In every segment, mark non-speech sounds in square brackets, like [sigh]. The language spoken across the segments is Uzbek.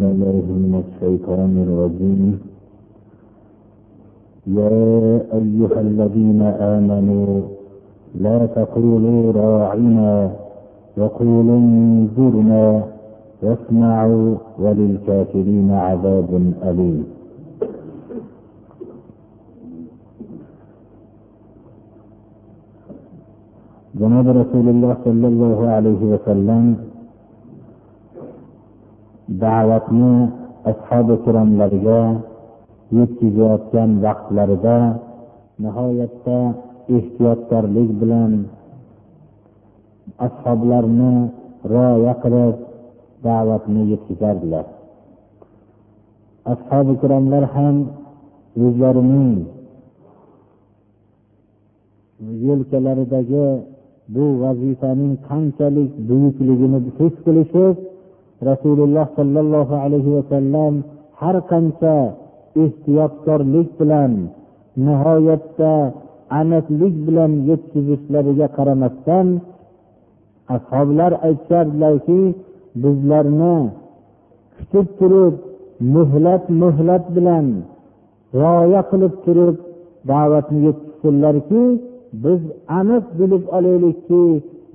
بالله من الشيطان الرجيم. يا أيها الذين آمنوا لا تقولوا راعنا وقولوا انظرنا واسمعوا وللكافرين عذاب أليم. janob rasululloh sollallohu alayhi vasallam da'vatni ashobi ikromlarga yetkazayotgan vaqtlarida nihoyatda ehtiyotkorlik bilan ashoblarni rioya qilib da'vatni yetkazardilar. Ashobi ikromlar ham o'zlarining yelkalaridagi bu vazifaning qanchalik buyukligini his qilishib rasululloh sollallohu alayhi vasallam har qancha ehtiyotkorlik bilan nihoyatda aniqlik bilan yetkazishlariga qaramasdan ashoblar aytishardilarki bizlarni kutib turib muhlat muhlat bilan rioya qilib turib da'vatni yetkazsinlarki biz aniq bilib olaylikki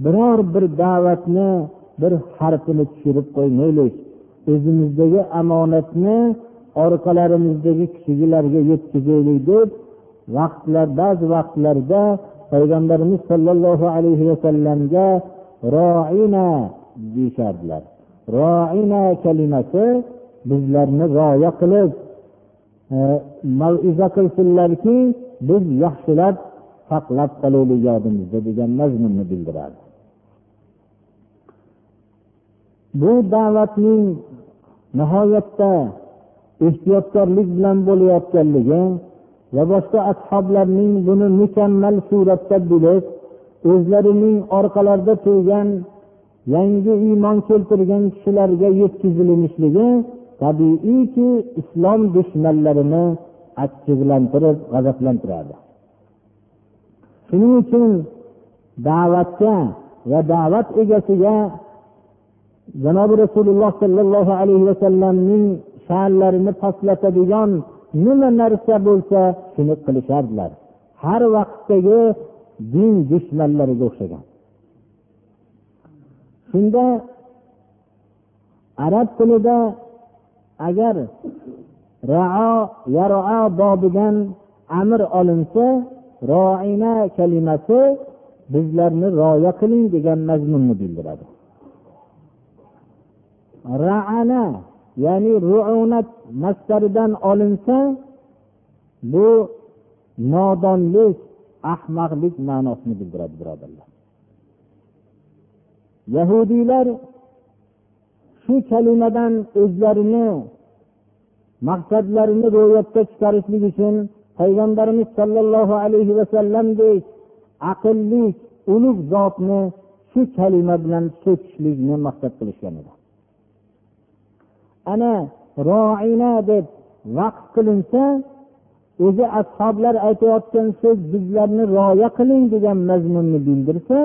biror bir da'vatni bir harfini tushirib qo'ymaylik. O'zimizdagi omonatni orqalarimizdagi kishilarga yetkazaylik deb vaqtlar ba'zi vaqtlarda payg'ambarimiz sollallohu alayhi vasallamga roina deyishardilar. Roina kalimasi bizlarni rioya qilib e, maiza qilsinlarki biz yaxshilab saqlab qolaylik yodimizda degan mazmunni bildiradi. Bu da'vatning nihoyatda ehtiyotkorlik bilan bo'layotganligi va boshqa ashoblarning buni mukammal suratda bilib o'zlarining orqalarida turgan yangi iymon keltirgan kishilarga yetkazilishligi tabiiyki islom dushmanlarini achchiqlantirib g'azablantiradi. Shuning uchun da'vatga va da'vat egasiga janobi rasululloh sollallohu alayhi vasallamning sha'nlarini pastlatadigan nima narsa bo'lsa shuni qilishardilar. Har vaqtdagi din dushmanlariga o'xshagan. Shunda arab tilida agar rao yaro bobidan amr olinsa roina kalimasi bizlarni rioya qiling degan mazmunni bildiradi. Raana ya'ni ruunat mastaridan olinsa bu nodonlik ahmoqlik ma'nosini bildiradi birodarlar. Yahudiylar shu kalimadan o'zlarini maqsadlarini ro'yobga chiqarishlik uchun payg'ambarimiz sollallohu alayhi vasallamdek aqlli ulug' zotni shu kalima bilan so'kishlikni maqsad qilishgan edi. Ana roina deb vaqf qilinsa o'zi ashoblar aytayotgan so'z bizlarni rioya qiling degan mazmunni bildirsa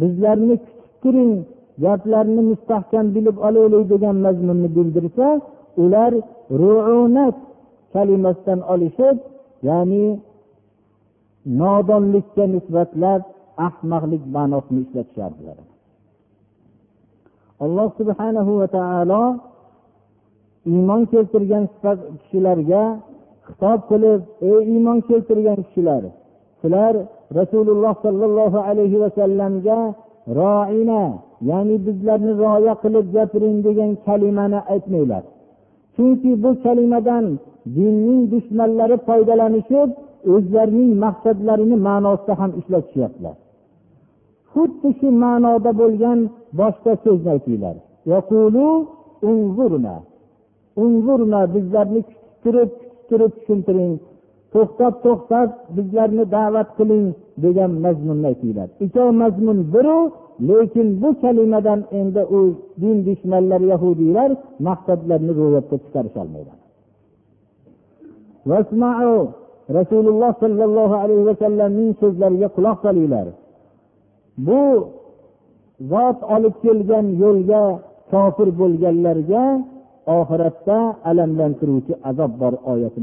bizlarni kutib turing gaplarni mustahkam bilib olaylik degan mazmunni bildirsa ular ruunat kalimasidan olishib ya'ni nodonlikka nisbatlab ahmoqlik ma'nosini ishlatishardilar alloh subhanahu va taolo iymon keltirgan kishilarga xitob qilib ey iymon keltirgan kishilar sizlar rasululloh sollallohu alayhi vasallamga roina ya'ni bizlarni rioya qilib gapiring degan kalimani aytmanglar. Chunki bu kalimadan dinning dushmanlari foydalanishib o'zlarining maqsadlarini ma'nosida ham ishlatishyaptilar. Xuddi shu ma'noda bo'lgan boshqa so'zni aytinglar. Bizlarni kutib turib tushuntiring. To'xtab to'xtab bizlarni da'vat qiling degan mazmunni aytinglar. Ikkov mazmun biru lekin bu kalimadan endi u din dushmanlari yahudiylar maqsadlarini ro'yobga chiqarisholmaydi rasululloh sollallohu alayhi vasallamning so'zlariga quloq solinglar. Bu zot olib kelgan yo'lga kofir bo'lganlarga oxiratda alamlantiruvchi azob bor oyati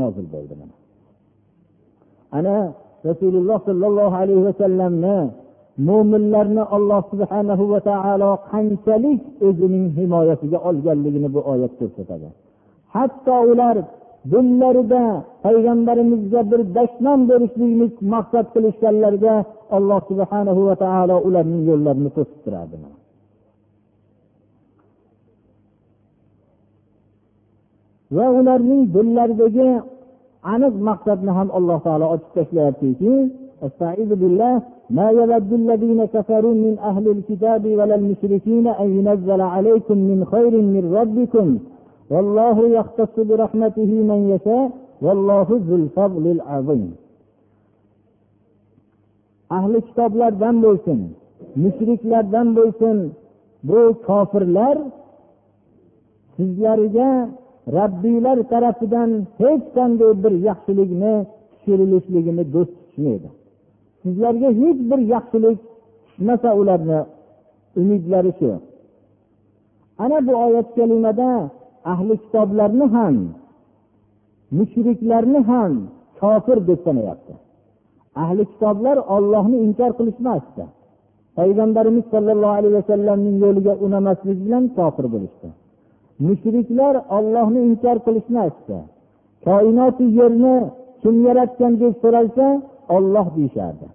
nozil bo'ldi ana rasululloh sollallohu alayhi vasallamni mo'minlarni alloh subhanahu va taolo qanchalik o'zining himoyasiga olganligini bu oyat ko'rsatadi. Hatto ular dinlarida payg'ambarimizga bir dashnom berishlikni maqsad qilishganlarida alloh subhanahu va taolo ularning yo'llarini to'sib turadi. va ularning dillaridagi aniq maqsadni ham alloh taolo ochib tashlayaptiki استعيذ بالله ما يود الذين كفروا من اهل الكتاب ولا المشركين ان ينزل عليكم من خير من ربكم والله يختص برحمته من يشاء والله ذو الفضل العظيم ahli kitoblardan bo'lsin mushriklardan bo'lsin bu kofirlar sizlarga rabbiylar tarafidan hech qanday bir yaxshilikni tushirilishligini do'st tutishmaydi sizlarga hech bir yaxshilik tushmasa ularni umidlari shu. Ana bu oyat kalimada ahli kitoblarni ham mushriklarni ham kofir deb sanayapti. Ahli kitoblar ollohni inkor qilishmasdi. Payg'ambarimiz sollallohu alayhi vasallamning yo'liga unamaslik bilan kofir bo'lishdi. Mushriklar ollohni inkor qilishmasdi koinoti yerni kim yaratgan deb so'ralsa olloh deyishardi.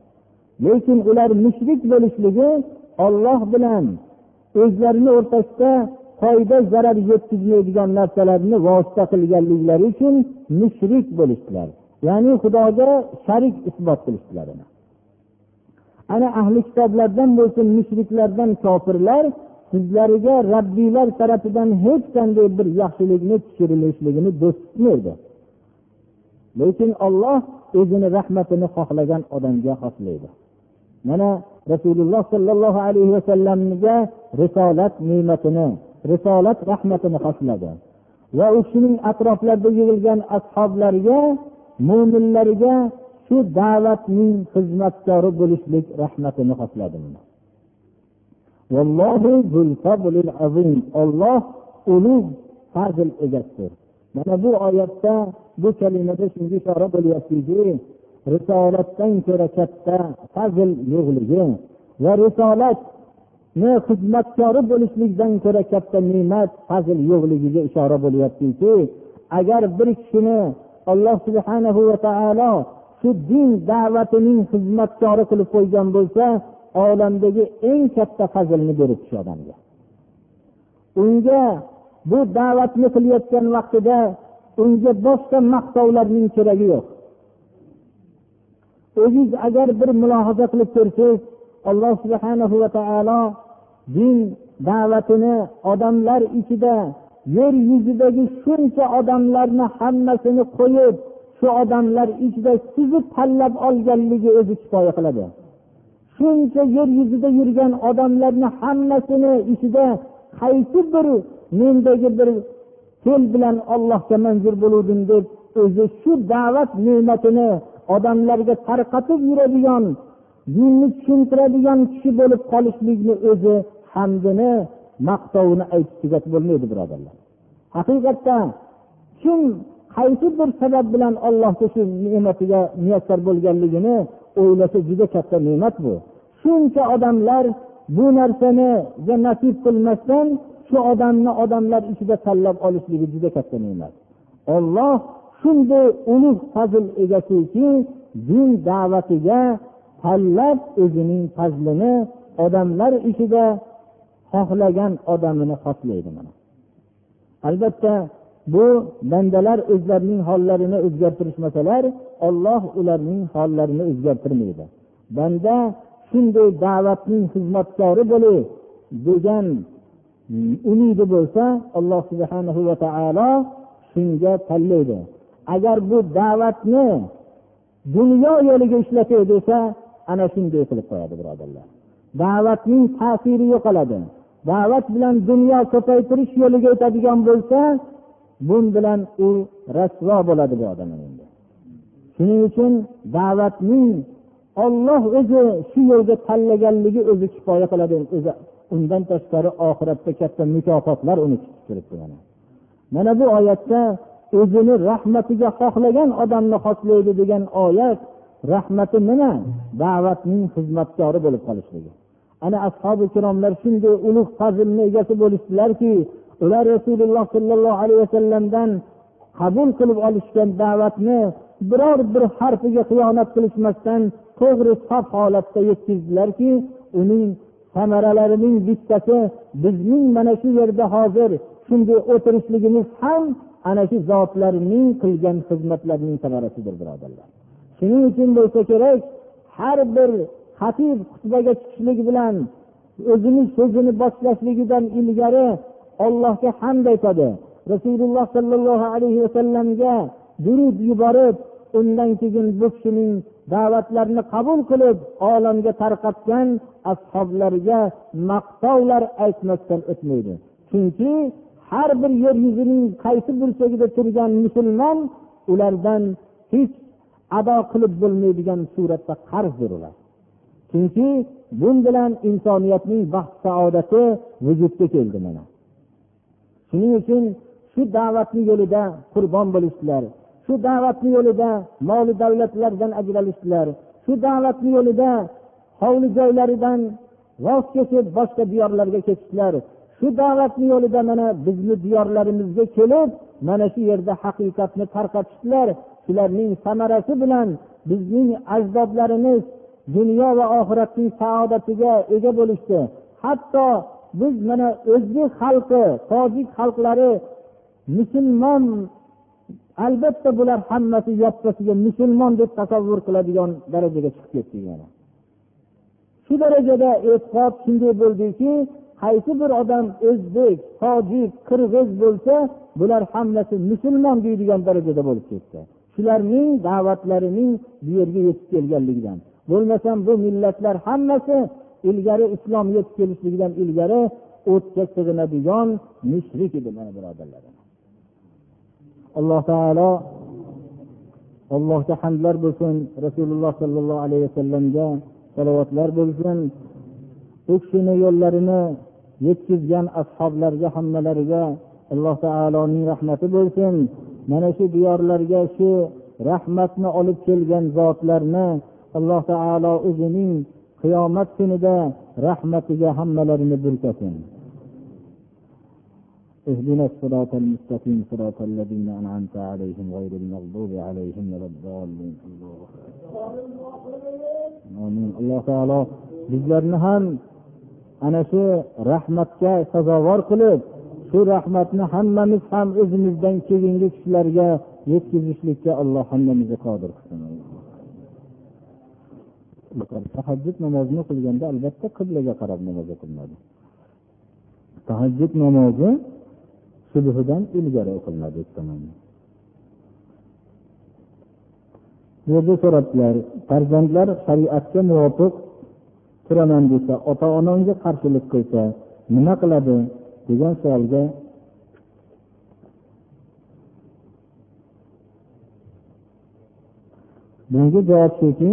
Lekin ular mushrik bo'lishligi olloh bilan o'zlarini o'rtasida foyda zarar yetkazmaydigan narsalarni vosita qilganliklari uchun mushrik bo'lishdilar. Ya'ni xudoga sharik isbot qilishdilar ana ahli kitoblardan bo'lsin mushriklardan kofirlar sizlariga robbiylar tarafidan hech qanday bir yaxshilikni tushirilishligini do'st tutmaydi. Lekin olloh o'zini rahmatini xohlagan odamga xoslaydi. Mana rasululloh sollallohu alayhi vasallamga risolat ne'matini risolat rahmatini xosladi va u kishining atroflarida yig'ilgan ashoblarga mo'minlarga shu da'vatning xizmatkori bo'lishlik rahmatini xosladi olloh ulug' fazl egasidir mana bu oyatda bu kalimada shunga ishora bo'lyaptiki risolatdan ko'ra katta fazl yo'qligi va risolatni xizmatkori bo'lishlikdan ko'ra katta ne'mat fazl yo'qligiga ishora bo'lyaptiki agar bir kishini alloh subhanahu va taolo shu din da'vatining xizmatkori qilib qo'ygan bo'lsa olamdagi eng katta fazlni beribdi shu odamga. Unga bu da'vatni qilayotgan vaqtida unga boshqa maqtovlarning keragi yo'q. O'ziz agar bir mulohaza qilib ko'rsangiz alloh subhana va taolo din da'vatini odamlar ichida yer yuzidagi shuncha odamlarni hammasini qo'yib shu odamlar ichida sizni tanlab olganligi o'zi kifoya qiladi. Shuncha yer yuzida yurgan odamlarni hammasini ichida qaysi bir mendagi bir fe'l bilan ollohga manzur bo'luvdim deb o'zi shu da'vat ne'matini odamlarga tarqatib yuradigan dinni tushuntiradigan kishi bo'lib qolishlikni o'zi hamdini maqtovini aytib tugatib bo'lmaydi birodarlar. Haqiqatda kim qaysi bir sabab bilan allohga shu ne'matiga muyassar bo'lganligini o'ylasa juda katta ne'mat bu. Shuncha odamlar bu narsaniga nasib qilmasdan shu odamni odamlar ichida tanlab olishligi juda katta ne'mat. Olloh shunday ulug' fazl egasiki din da'vatiga tanlab o'zining fazlini odamlar ichida xohlagan odamini xoslaydi mana. Albatta bu bandalar o'zlarining hollarini o'zgartirishmasalar olloh ularning hollarini o'zgartirmaydi. Banda shunday da'vatning xizmatkori bo'lay degan umidi bo'lsa alloh subhana va taolo shunga tanlaydi. Agar bu da'vatni dunyo yo'liga ishlatay desa ana shunday qilib qo'yadi birodarlar. Da'vatning ta'siri yo'qoladi. Da'vat bilan dunyo ko'paytirish yo'liga o'tadigan bo'lsa bu bilan u rasvo bo'ladi bu odam endi. Shuning uchun da'vatning olloh o'zi shu yo'lga tanlaganligi o'zi kifoya qiladi. O'zi undan tashqari oxiratda katta mukofotlar uni kutib turibdi mana. Mana bu oyatda o'zini rahmatiga xohlagan odamni xoslaydi degan oyat rahmati nima? Da'vatning xizmatkori bo'lib qolishligi. Ana ashobi ikromlar shunday ulug' fazlni egasi bo'lishdilarki ular rasululloh sollallohu alayhi vasallamdan qabul qilib olishgan da'vatni biror bir harfiga xiyonat qilishmasdan to'g'ri sof holatda yetkazdilarki uning samaralarining bittasi bizning mana shu yerda hozir shunday o'tirishligimiz ham ana shu zotlarning qilgan xizmatlarining samarasidir birodarlar. Shuning uchun bo'lsa kerak har bir xatib xutbaga chiqishlik bilan o'zini so'zini boshlashligidan ilgari ollohga hamd aytadi. Rasululloh sollallohu alayhi vasallamga durud yuborib undan keyin bu kishining da'vatlarini qabul qilib olamga tarqatgan ashoblarga maqtovlar aytmasdan o'tmaydi. Chunki har bir yer yuzining qaysi burchagida turgan musulmon ulardan hech ado qilib bo'lmaydigan suratda qarzdir ular chunki bu bilan insoniyatning baxt saodati vujudga keldi mana. Shuning uchun shu da'vatni yo'lida qurbon bo'lishdilar. Shu da'vatni yo'lida moli davlatlardan ajralishdilar. Shu da'vatni yo'lida hovli joylaridan voz kechib boshqa diyorlarga ketishdilar. Shu da'vatni yo'lida mana bizni diyorlarimizga kelib mana shu yerda haqiqatni tarqatishdilar. Shularning samarasi bilan bizning ajdodlarimiz dunyo va oxiratning saodatiga ega bo'lishdi. Hatto biz mana o'zbek xalqi tojik xalqlari musulmon albatta bular hammasi yoppasiga musulmon deb tasavvur qiladigan darajaga chiqib ketdik mana shu darajada e'tiqod shunday bo'ldiki qaysi bir odam o'zbek tojik qirg'iz bo'lsa bular hammasi musulmon deydigan darajada bo'lib ketdi. Shularning da'vatlarining bu yerga yetib kelganligidan. Bo'lmasam bu millatlar hammasi ilgari islom yetib kelishligidan ilgari o'tga sig'inadigan mushrik edi mana birodarlar alloh taolo allohga hamdlar bo'lsin rasululloh sollallohu alayhi vasallamga salovatlar bo'lsin. U kishini yo'llarini yetkazgan ashoblarga hammalariga alloh taoloning rahmati bo'lsin. Mana shu diyorlarga shu rahmatni olib kelgan zotlarni alloh taolo o'zining qiyomat kunida rahmatiga hammalarini burkasin اهدنا الصراط المستقيم صراط الذين انعمت عليهم غير المغضوب عليهم ولا الضالين آمين alloh taolo bizlarni ham ana shu rahmatga sazovor qilib shu rahmatni hammamiz ham o'zimizdan keyingi kishilarga yetkazishlikka alloh hammamizni qodir qilsin Tahajjud namozini o'qilganda albatta qiblaga qarab namoz o'qilinadi. Tahajjud namozi subhidan ilgari o'qilinadi bu yerda so'rabdilar farzandlar shariatga muvofiq turaman desa ota onamga qarshilik qilsa nima qiladi degan savolga bunga javob shuki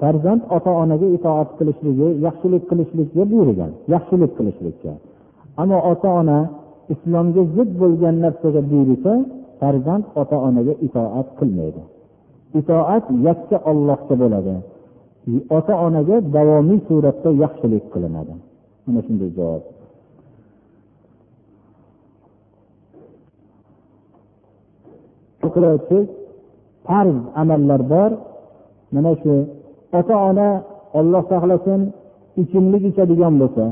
farzand ota onaga itoat qilishligi yaxshilik qilishlikka buyurgan yaxshilik qilishlikka. Ammo ota ona islomga zid bo'lgan narsaga buyursa farzand ota onaga itoat qilmaydi. Itoat yakka ollohga bo'ladi. Ota onaga davomiy suratda yaxshilik qilinadi. Mana shunday javob. Farz amallar bor. Mana shu ota ona olloh saqlasin ichimlik ichadigan bo'lsa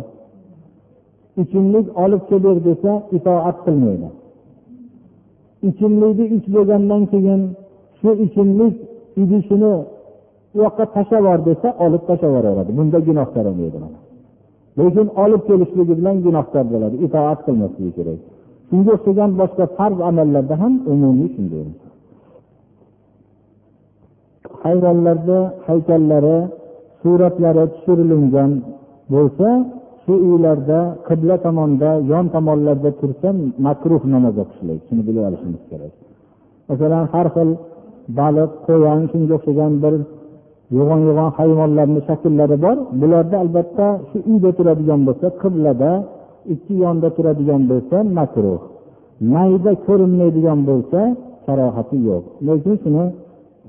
ichimlik olib kelber desa itoat qilmaydi. Ichimlikni ich bo'lgandan keyin shu ichimlik idishini u yoqqa tashlab yubor desa olib tashlab yuboraveradi bunda gunoh bo'lmaydi lekin olib kelishligi bilan gunohkor bo'ladi. Itoat qilmasligi kerak. Shunga o'xshagan boshqa farz amallarda ham umumiy shunday. Hayvonlarni haykallari suratlari tushirilgan bo'lsa shu uylarda qibla tomonda yon tomonlarda tursa makruh namoz o'qishlik. Shuni bilib olishimiz kerak. Masalan har xil baliq qo'yan shunga o'xshagan bir yo'g'on yo'g'on hayvonlarni shakllari bor. Bularda albatta shu uyda turadigan bo'lsa qiblada ikki yonda turadigan bo'lsa makruh. Mayda ko'rinmaydigan bo'lsa karohati yo'q. Lekin shuni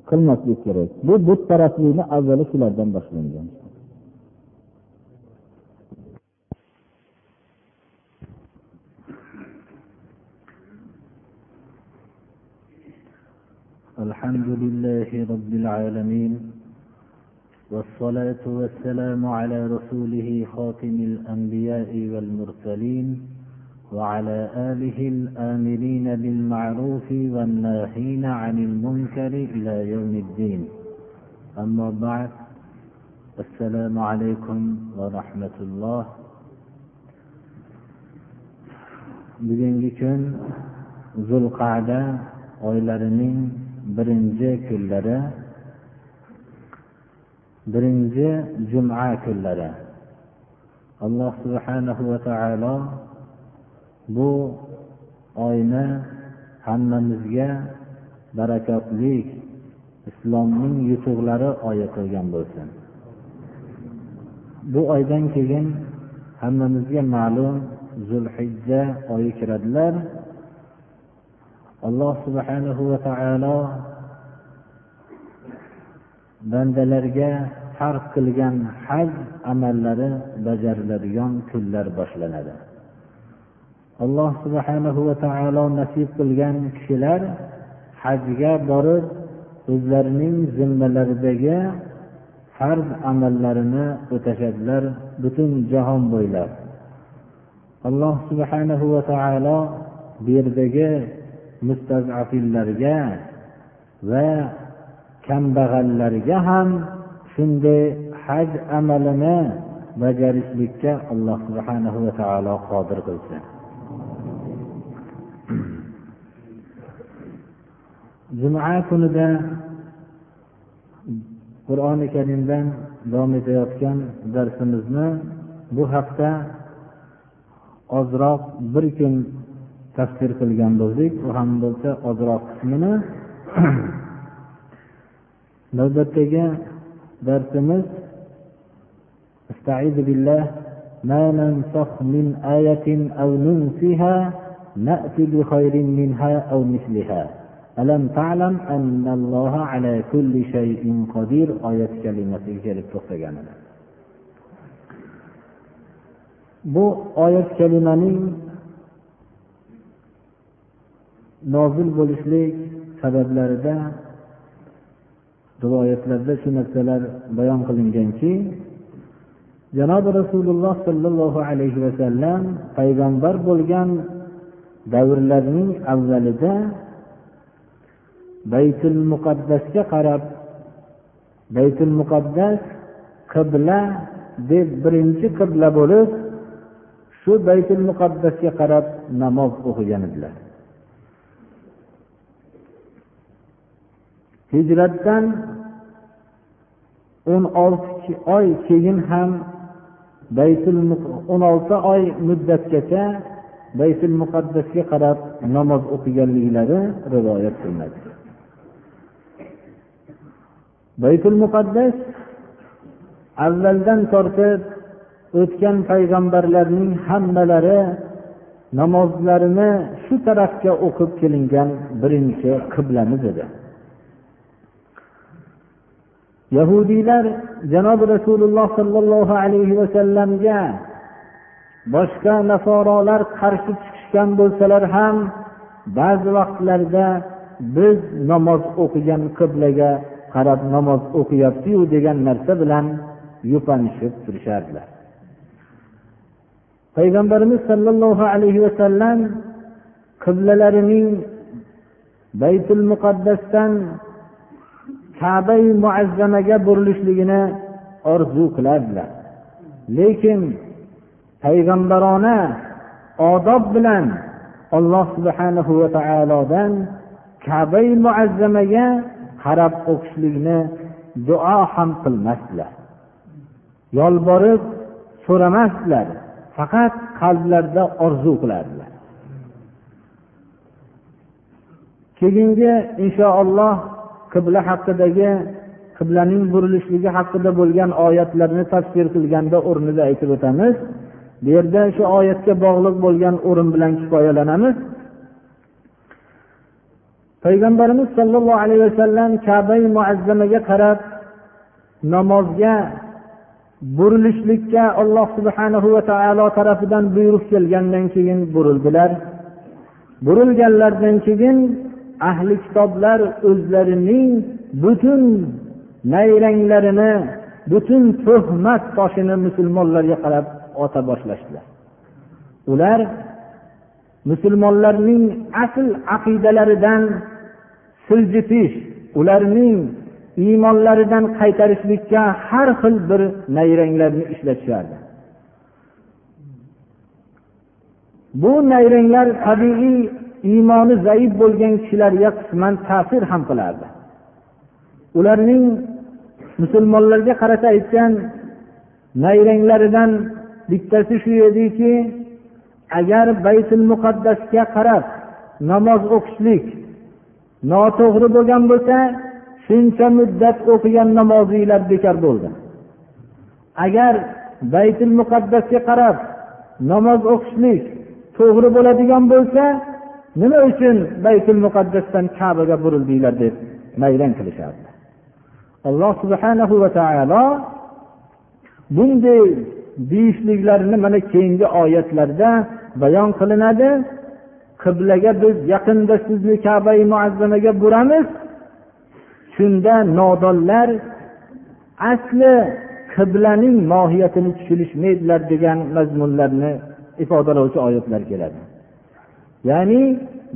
qilmaslik kerak bu butparastlikni avvali shulardan boshlangan الحمد لله رب العالمين والصلاة والسلام على رسوله خاتم الأنبياء والمرسلين وعلى آله الآمرين بالمعروف والناهين عن المنكر إلى يوم الدين أما بعد السلام عليكم ورحمة الله bugungi kun zulqada oylarining birinchi kunlari birinchi juma kunlari alloh subhanahu va taolo bu oyni hammamizga barakotli islomning yutuqlari oyi qilgan bo'lsin. Bu oydan keyin hammamizga ma'lum zulhijja oyi kiradilar. Alloh subhanahu va taolo bandalarga farq qilgan haj amallari bajariladigan kunlar boshlanadi. Alloh subhanahu va taolo nasib qilgan kishilar hajga borib o'zlarining zimmalaridagi farz amallarini o'tashadilar butun jahon bo'ylab. Alloh subhanahu va taolo bu yerdagi mustazafillarga va kambag'allarga ham shunday haj amalini bajarishlikka alloh subhanahu va taolo qodir qilsin. juma kunida qur'oni karimdan davom etayotgan darsimizni bu hafta ozroq bir kun tafsir qilgan bo'ldik u ham bo'lsa ozroq qismini [clears throat] navbatdagi darsimiz استعيذ بالله ما ننسخ من آية أو ننسها نأتي بخير منها أو مثلها alam ta'lam annalloha ala kulli shay'in qodir oyat kalimasiga kelib to'xtagan edi bu oyat kalimaning nozil bo'lishlik sabablarida rivoyatlarda shu narsalar bayon qilinganki janobi rasululloh sollallohu alayhi vasallam payg'ambar bo'lgan davrlarning avvalida baytul muqaddasga qarab baytul muqaddas qibla deb birinchi qibla bo'lib shu baytul muqaddasga qarab namoz o'qigan edilar. Hijratdan o'n olti oy keyin ham baytul o'n olti oy muddatgacha baytul muqaddasga qarab namoz o'qiganliklari rivoyat qilinadi. Baytul muqaddas avvaldan tortib o'tgan payg'ambarlarning hammalari namozlarini shu tarafga o'qib kelingan birinchi qiblamiz edi. Yahudiylar janobi rasululloh sollallohu alayhi vasallamga boshqa nasorolar qarshi chiqishgan bo'lsalar ham ba'zi vaqtlarda biz namoz o'qigan qiblaga qarab namoz o'qiyaptiyu degan narsa bilan yupanishib turishardilar. Payg'ambarimiz sollallohu alayhi vasallam qiblalarining baytul muqaddasdan kabai muazzamaga burilishligini orzu qilardilar. Lekin payg'ambarona odob bilan alloh subhanahu va taolodan kabai muazzamaga qarab o'qishlikni duo ham qilmasdilar. Yolborib so'ramasdilar faqat qalblarida orzu qilardilar. Keyingi inshaalloh qibla haqidagi qiblaning burilishligi haqida bo'lgan oyatlarni tafsir qilganda o'rnida aytib o'tamiz. Bu yerda shu oyatga bog'liq bo'lgan o'rin bilan kifoyalanamiz. Payg'ambarimiz sollallohu alayhi vasallam kabai muazzamaga qarab namozga burilishlikka alloh subhanahu va taolo tarafidan buyruq kelgandan keyin burildilar. Burilganlaridan keyin ahli kitoblar o'zlarining butun nayranglarini butun tuhmat toshini musulmonlarga qarab ota boshlashdilar. Ular musulmonlarning asl aqidalaridan siljitish ularning iymonlaridan qaytarishlikka har xil bir nayranglarni ishlatishardi bu nayranglar tabiiy iymoni zaif bo'lgan kishilarga qisman ta'sir ham qilardi. Ularning musulmonlarga qarata aytgan nayranglaridan bittasi shu ediki agar baytul muqaddasga qarab namoz o'qishlik noto'g'ri bo'lgan bo'lsa shuncha muddat o'qigan namozinglar bekor bo'ldi. Agar baytul muqaddasga qarab namoz o'qishlik to'g'ri bo'ladigan bo'lsa nima uchun baytul muqaddasdan kabaga burildinglar deb nayrang qilishardi. Alloh subhanahu va taolo bunday deyishliklarini mana keyingi oyatlarda bayon qilinadi. Qiblaga biz yaqinda sizni kabai muazzamaga buramiz. Shunda nodonlar asli qiblaning mohiyatini tushunishmaydilar degan mazmunlarni ifodalovchi oyatlar keladi. Ya'ni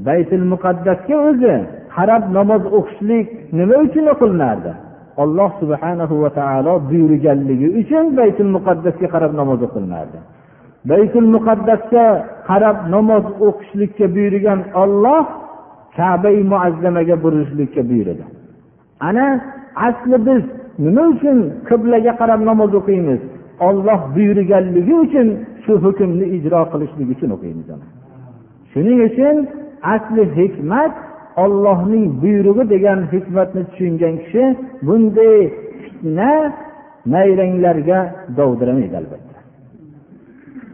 baytul muqaddasga o'zi qarab namoz o'qishlik nima uchun o'qilinardi? Alloh subhanahu va taolo buyurganligi uchun baytul muqaddasga qarab namoz o'qilinardi. Baytul muqaddasga qarab namoz o'qishlikka buyurgan olloh kabai muazzamaga burilishlikka buyurdi ana asli biz nima uchun qiblaga qarab namoz o'qiymiz? Olloh buyurganligi uchun shu hukmni ijro qilishlik uchun o'qiymiz shuning uchun asli hikmat ollohning buyrug'i degan hikmatni tushungan kishi bunday fitna nayranglarga dovdiramaydi albatta.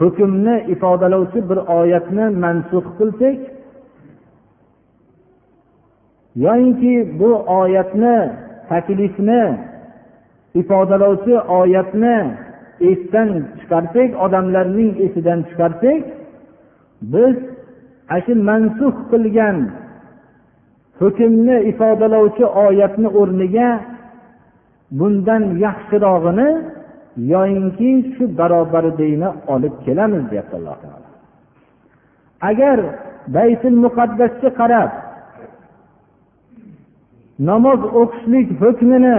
hukmni ifodalovchi bir oyatni mansux qilsak yoyinki bu oyatni taklifni ifodalovchi oyatni esdan chiqarsak odamlarning esidan chiqarsak biz ana shu mansux qilgan hukmni ifodalovchi oyatni o'rniga bundan yaxshirog'ini yoyinki shu barobaridagini olib kelamiz deyapti alloh taolo. Agar baytul muqaddasga qarab namoz o'qishlik hukmini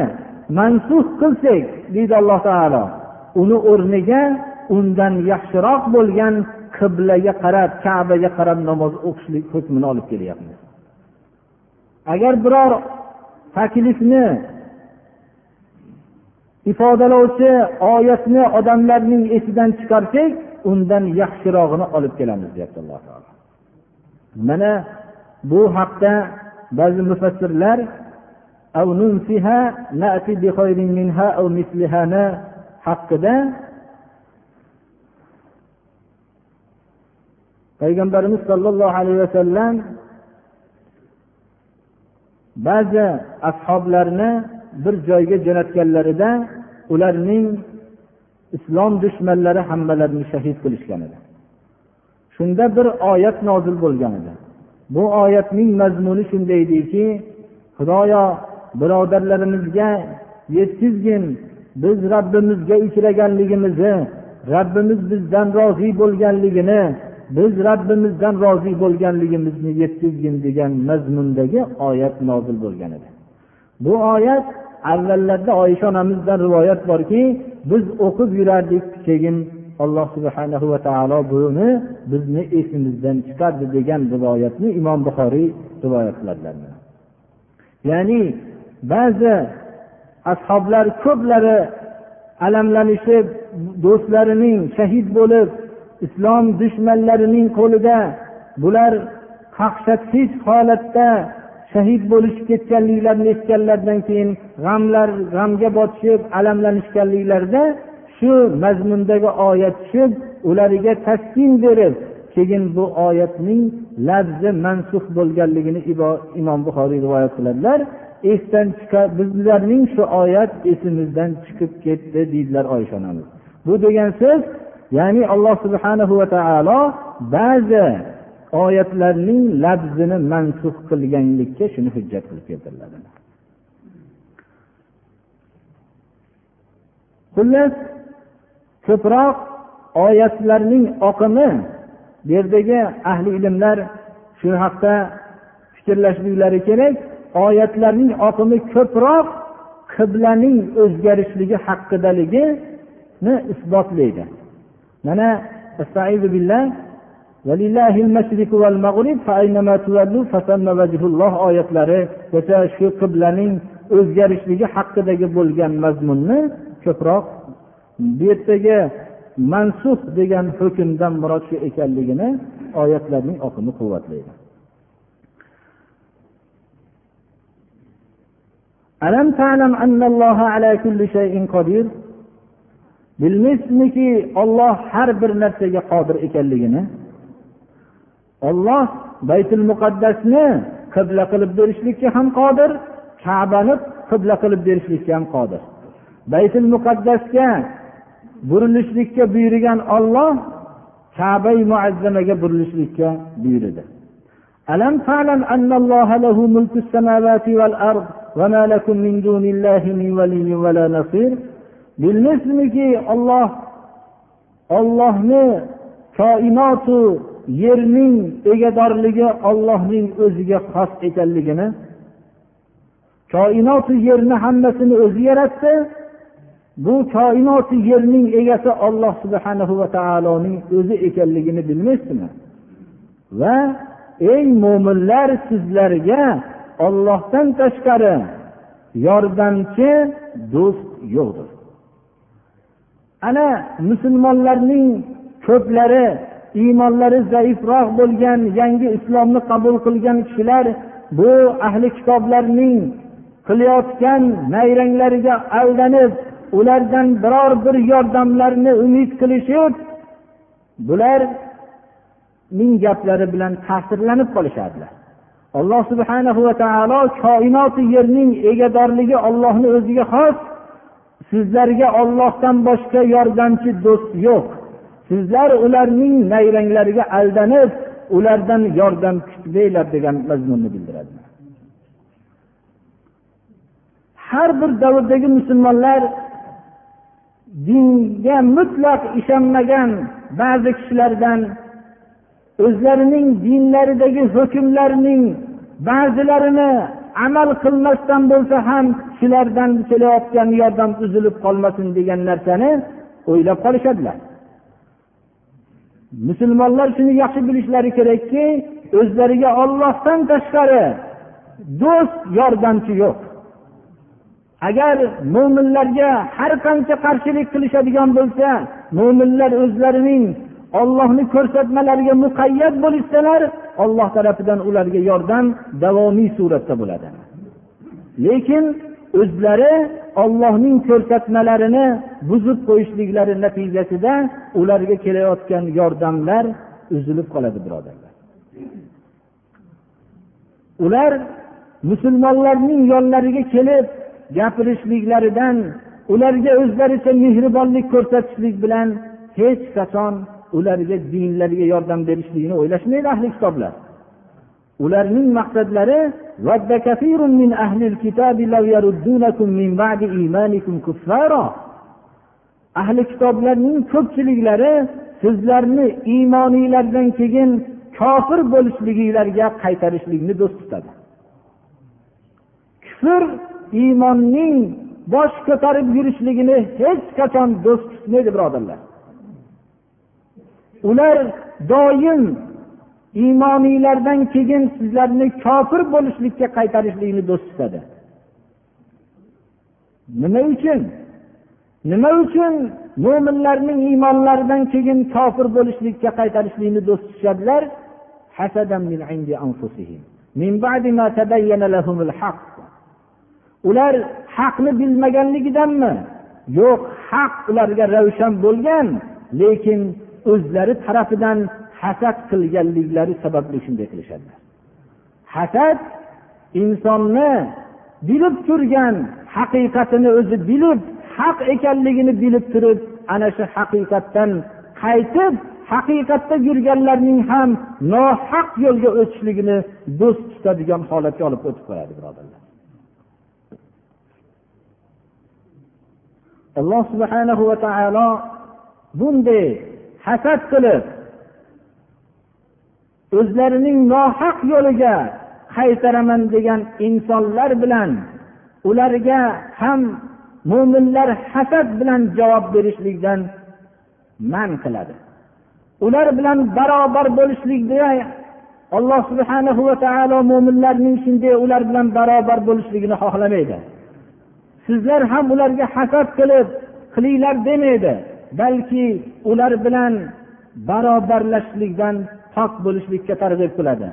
mansux qilsak deydi alloh taolo uni o'rniga undan yaxshiroq bo'lgan qiblaga qarab kabaga qarab namoz o'qishlik hukmini olib kelyapmiz. Agar biror taklifni ifodalovchi oyatni odamlarning esidan chiqarsak undan yaxshirog'ini olib kelamiz deyapti alloh taolo. Mana bu haqda ba'zi mufassirlar haqida payg'ambarimiz sollallohu alayhi vasallam ba'zi ashoblarni bir joyga jo'natganlarida ularning islom dushmanlari hammalarini shahid qilishgan edi. Shunda bir oyat nozil bo'lgan edi. Bu oyatning mazmuni shunday ediki xudoyo birodarlarimizga yetkazgin biz rabbimizga uchraganligimizni rabbimiz bizdan rozi bo'lganligini biz rabbimizdan rozi bo'lganligimizni yetkazgin degan mazmundagi oyat nozil bo'lgan edi. Bu oyat avvallarda oysha onamizdan rivoyat borki biz o'qib yurardik. Keyin alloh subhana va taolo buni bizni esimizdan chiqardi degan rivoyatni imom buxoriy rivoyat qiladilar ya'ni ba'zi ashoblar ko'plari alamlanishib do'stlarining shahid bo'lib islom dushmanlarining qo'lida bular qaqshatqich holatda shahid bo'lishib ketganliklarini eshitganlaridan keyin g'amlar g'amga botishib alamlanishganliklarida shu mazmundagi oyat tushib ularga taskin berib keyin bu oyatning labzi mansux bo'lganligini imom buxoriy rivoyat qiladilar. Esdan chiqar bizlarning shu oyat esimizdan chiqib ketdi deydilar oysha onamiz. Bu degan so'z ya'ni alloh subhanahu va taolo ba'zi oyatlarning labzini mansuf qilganlikka shuni hujjat qilib keltiriladi. Xullas ko'proq oyatlarning oqimi bu yerdagi ahli ilmlar shu haqda fikrlashliklari kerak oyatlarning oqimi ko'proq qiblaning o'zgarishligi haqidaligini isbotlaydi. Mana billah o'sha shu qiblaning o'zgarishligi haqidagi bo'lgan mazmunni ko'proq bu yerdagi mansuf degan hukmdan murod shu ekanligini oyatlarning oqimi quvvatlaydi ألم تعلم أن الله على كل شيء قدير bilmaysizmiki olloh har bir narsaga qodir ekanligini olloh baytul muqaddasni qibla qilib berishlikka ham qodir kabani qibla qilib berishlikka ham qodir. Baytul muqaddasga burilishlikka buyurgan olloh kabai muazzamaga burilishlikka buyurdi. Alam ta'lam annalloha lahu mulku samawati val ard va ma lakum min dunillahi min valiyyin va nasir. Bilmaysizmiki olloh ollohni koinotu yerning egadorligi ollohning o'ziga xos ekanligini koinotu yerni hammasini o'zi yaratdi. Bu koinoti yerning egasi olloh subhanahu va taoloning o'zi ekanligini bilmaysizmi? Va ey mo'minlar sizlarga ollohdan tashqari yordamchi do'st yo'qdir. Ana musulmonlarning ko'plari iymonlari zaifroq bo'lgan yangi islomni qabul qilgan kishilar bu ahli kitoblarning qilayotgan nayranglariga aldanib ulardan biror bir yordamlarni umid qilishib bularning gaplari bilan ta'sirlanib qolishadilar alloh subhanahu va taolo koinoti yerning egadorligi ollohni o'ziga xos sizlarga ollohdan boshqa yordamchi do'st yo'q. Sizlar ularning nayranglariga aldanib ulardan yordam kutmanglar degan mazmunni bildiradi. Har bir davrdagi musulmonlar dinga mutlaq ishonmagan ba'zi kishilardan o'zlarining dinlaridagi hukmlarning ba'zilarini amal qilmasdan bo'lsa ham shulardan kelayotgan yordam uzilib qolmasin degan narsani o'ylab qolishadilar. Musulmonlar shuni yaxshi bilishlari kerakki o'zlariga ollohdan tashqari do'st yordamchi yo'q. Agar mo'minlarga har qancha qarshilik qilishadigan bo'lsa mo'minlar o'zlarining ollohni ko'rsatmalariga muqayyat bo'lishsalar olloh tarafidan ularga yordam davomiy suratda bo'ladi. Lekin o'zlari ollohning ko'rsatmalarini buzib qo'yishliklari natijasida ularga kelayotgan yordamlar uzilib qoladi birodarlar. Ular musulmonlarning yonlariga kelib gapirishliklaridan ularga o'zlaricha mehribonlik ko'rsatishlik bilan hech qachon ularga dinlariga yordam berishligini o'ylashmaydi ahli kitoblar. Ularning maqsadlari ود كثير من أهل الكتاب لو يردونكم من بعد إيمانكم كفارا أهل ahli kitoblarning ko'pchiliklari sizlarni iymoninglardan keyin kofir bo'lishliginglarga qaytarishlikni do'st tutadi. kufr iymonning bosh ko'tarib yurishligini hech qachon do'st tutmaydi birodarlar ular doim iymoniylardan keyin sizlarni kofir bo'lishlikka qaytarishlikni do'st tutadi. Nima uchun? Nima uchun mo'minlarning iymonlaridan keyin kofir bo'lishlikka qaytarishlikni do'st tutishadilar? Ular haqni bilmaganligidanmi? Yo'q haq ularga ravshan bo'lgan lekin o'zlari tarafidan hasad qilganliklari sababli shunday qilishadilar hasad insonni bilib turgan haqiqatini o'zi bilib haq ekanligini bilib turib ana shu haqiqatdan qaytib haqiqatda yurganlarning ham nohaq yo'lga o'tishligini do'st tutadigan holatga olib o'tib qo'yadi birodarlar. Alloh subhanahu va taolo bunday hasad qilib o'zlarining nohaq yo'liga qaytaraman degan insonlar bilan ularga ham mo'minlar hasad bilan javob berishlikdan man qiladi. Ular bilan barobar bo'lishlikda alloh subhanahu va taolo mo'minlarning shunday ular bilan barobar bo'lishligini xohlamaydi. Sizlar ham ularga hasad qilib qilinglar demaydi balki ular bilan barobarlashlikdan pok bo'lishlikka targ'ib qiladi.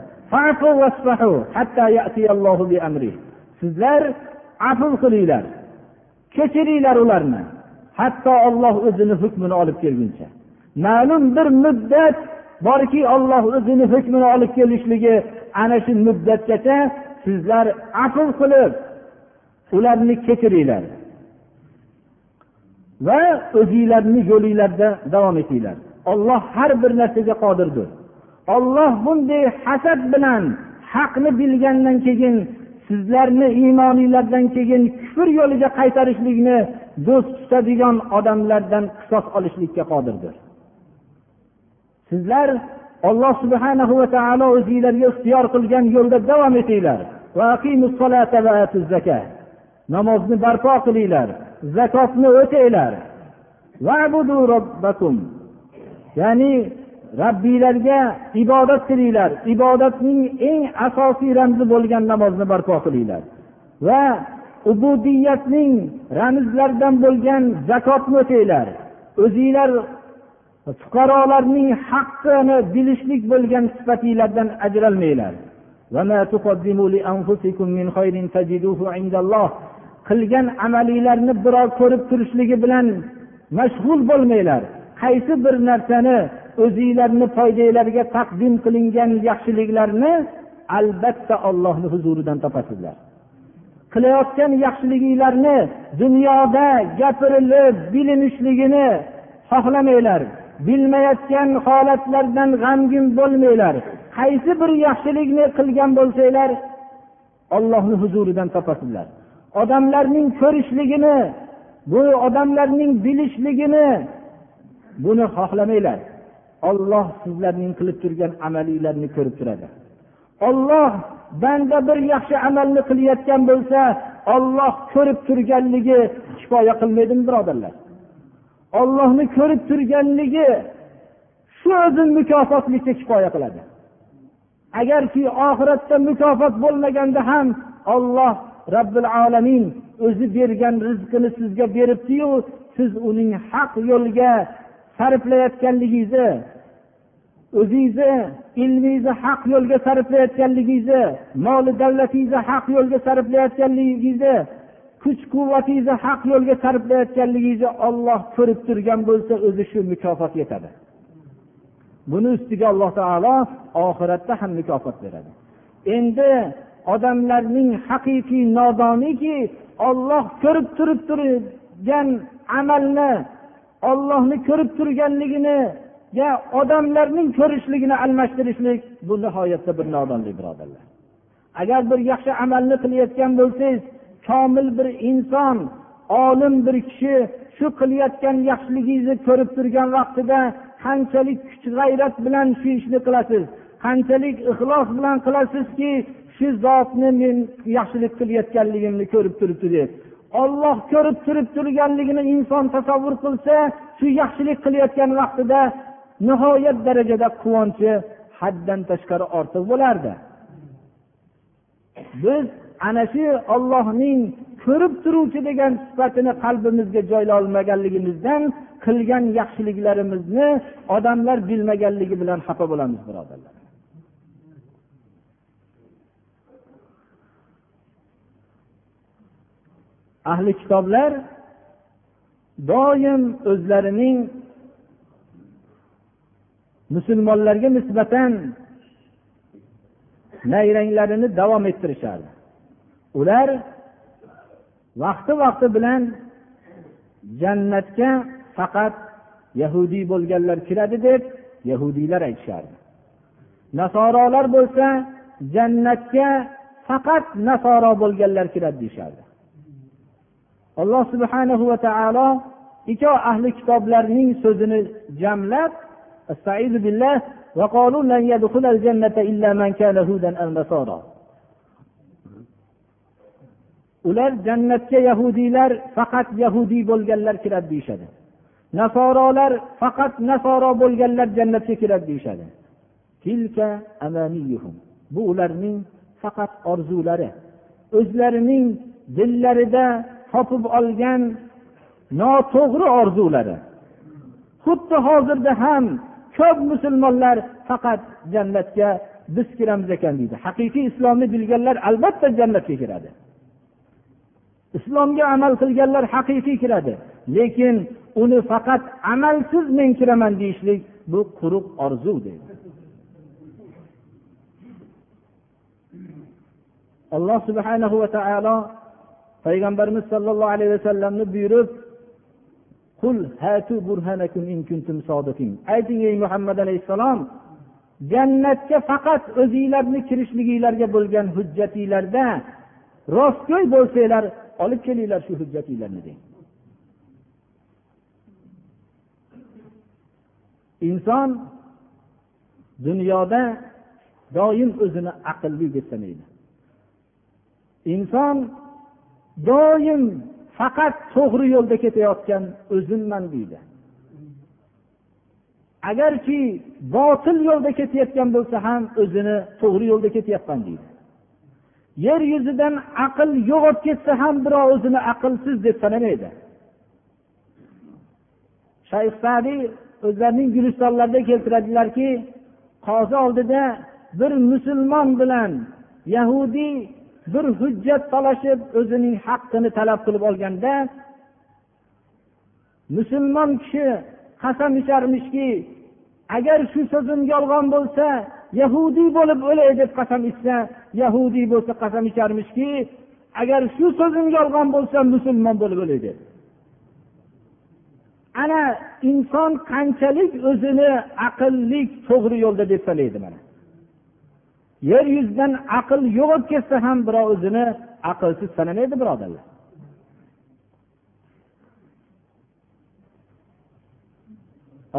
Sizlar afv qilinglar. Kechiringlar ularni. Hatto olloh o'zini hukmini olib kelguncha. Ma'lum bir muddat borki olloh o'zini hukmini olib kelishligi ana shu muddatgacha sizlar afv qilib ularni kechiringlar va o'zinglarni yo'linglarda davom etinglar. Olloh har bir narsaga qodirdir. Olloh bunday hasad bilan haqni bilgandan keyin sizlarni iymoninglardan keyin kufr yo'liga qaytarishlikni do'st tutadigan odamlardan qisos olishlikka qodirdir. Sizlar olloh subhana va taolo o'zinglarga ixtiyor qilgan yo'lda davom etinglar. Namozni barpo qilinglar zakotni o'tanglar. Ya'ni robbiylarga ibodat qilinglar. Ibodatning eng asosiy ramzi bo'lgan namozni barpo qilinglar. Va ubudiyatning ramzlaridan bo'lgan zakotni o'tinglar o'zinglar fuqarolarning haqqini bilishlik bo'lgan sifatinglardan ajralmanglar. Qilgan amalinglarni birov ko'rib turishligi bilan mashg'ul bo'lmanglar. Qaysi bir narsani o'zinglarni foydanglarga taqdim qilingan yaxshiliklarni albatta ollohni huzuridan topasizlar. Qilayotgan yaxshiliginglarni dunyoda gapirilib bilinishligini xohlamanglar. Bilmayotgan holatlardan g'amgin bo'lmanglar. Qaysi bir yaxshilikni qilgan bo'lsanglar ollohni huzuridan topasizlar. Odamlarning ko'rishligini bu odamlarning bilishligini buni xohlamanglar olloh sizlarning qilib turgan amalinglarni ko'rib turadi. Olloh banda bir yaxshi amalni qilayotgan bo'lsa olloh ko'rib turganligi kifoya qilmaydimi birodarlar? Ollohni ko'rib turganligi shu o'zi mukofotlikka kifoya qiladi. Agarki oxiratda mukofot bo'lmaganda ham olloh robbil alamin o'zi bergan rizqini sizga beribdiyu siz uning haq yo'lga sarflayotganligingizni o'zingizni ilmingizni haq yo'lga sarflayotganligingizni moli davlatingizni haq yo'lga sarflayotganligingizni kuch quvvatingizni haq yo'lga sarflayotganligingizni olloh ko'rib turgan bo'lsa o'zi shu mukofot yetadi. Buni ustiga alloh taolo oxiratda ham mukofot beradi. Endi odamlarning haqiqiy nodoniki olloh ko'rib turib turgan amalni ollohni ko'rib turganligini ya odamlarning ko'rishligini almashtirishlik bu nihoyatda bir nodonlik birodarlar. Agar bir yaxshi amalni qilayotgan bo'lsangiz komil bir inson olim bir kishi shu qilayotgan yaxshiligingizni ko'rib turgan vaqtida qanchalik kuch g'ayrat bilan shu ishni qilasiz? Qanchalik ixlos bilan qilasizki shu zotni men yaxshilik qilayotganligimni ko'rib turibdi deb. Olloh ko'rib turib turganligini inson tasavvur qilsa shu yaxshilik qilayotgan vaqtida nihoyat darajada quvonchi haddan tashqari ortiq bo'lardi. Biz ana shu ollohning ko'rib turuvchi degan sifatini qalbimizga joylay olmaganligimizdan qilgan yaxshiliklarimizni odamlar bilmaganligi bilan xafa bo'lamiz birodarlar. Ahli kitoblar doim o'zlarining musulmonlarga nisbatan nayranglarini davom ettirishardi. Ular vaqti vaqti bilan jannatga faqat yahudiy bo'lganlar kiradi deb yahudiylar aytishardi. Nasorolar bo'lsa jannatga faqat nasoro bo'lganlar kiradi deyishardi. Alloh subhana va taolo ikkov ahli kitoblarning so'zini jamlab ular jannatga yahudiylar faqat yahudiy bo'lganlar kiradi deyishadi. Nasorolar faqat nasoro bo'lganlar jannatga kiradi deyishadi. Bu ularning faqat orzulari. O'zlarining dillarida topib olgan noto'g'ri orzulari. Xuddi hozirda ham ko'p musulmonlar faqat jannatga biz kiramiz ekan deydi. Haqiqiy islomni bilganlar albatta jannatga kiradi. Islomga amal qilganlar haqiqiy kiradi. Lekin uni faqat amalsiz men kiraman deyishlik bu quruq orzu deydi. Alloh subhanahu va taolo payg'ambarimiz sollallohu alayhi vasallamni buyurib ayting ey muhammad alayhissalom jannatga faqat o'zinglarni kirishliginglarga bo'lgan hujjatinglarda rostgo'y bo'lsanglar olib kelinglar shu hujjatinglarni deng. Inson dunyoda doim o'zini aqlli deb sanaydi. Inson doim faqat to'g'ri yo'lda ketayotgan o'zimman deydi. Agarki botil yo'lda ketayotgan bo'lsa ham o'zini to'g'ri yo'lda ketyapman deydi. Yer yuzidan aql yo'qolib ketsa ham birov o'zini aqlsiz deb sanamaydi. Shayx sadiy o'zlarining gulistonlarida keltiradilarki qozi oldida bir musulmon bilan yahudiy bir hujjat talashib o'zining haqqini talab qilib olganda musulmon kishi qasam icharmishki agar shu so'zim yolg'on bo'lsa yahudiy bo'lib o'lay deb qasam ichsa yahudiy bo'lsa qasam icharmishki agar shu so'zim yolg'on bo'lsa musulmon bo'lib o'lay deb. Ana inson qanchalik o'zini aqllik to'g'ri yo'lda deb sanaydi mana. yer yuzidan aql yo'qolib ketsa ham birov o'zini aqlsiz sanamaydi birodarlar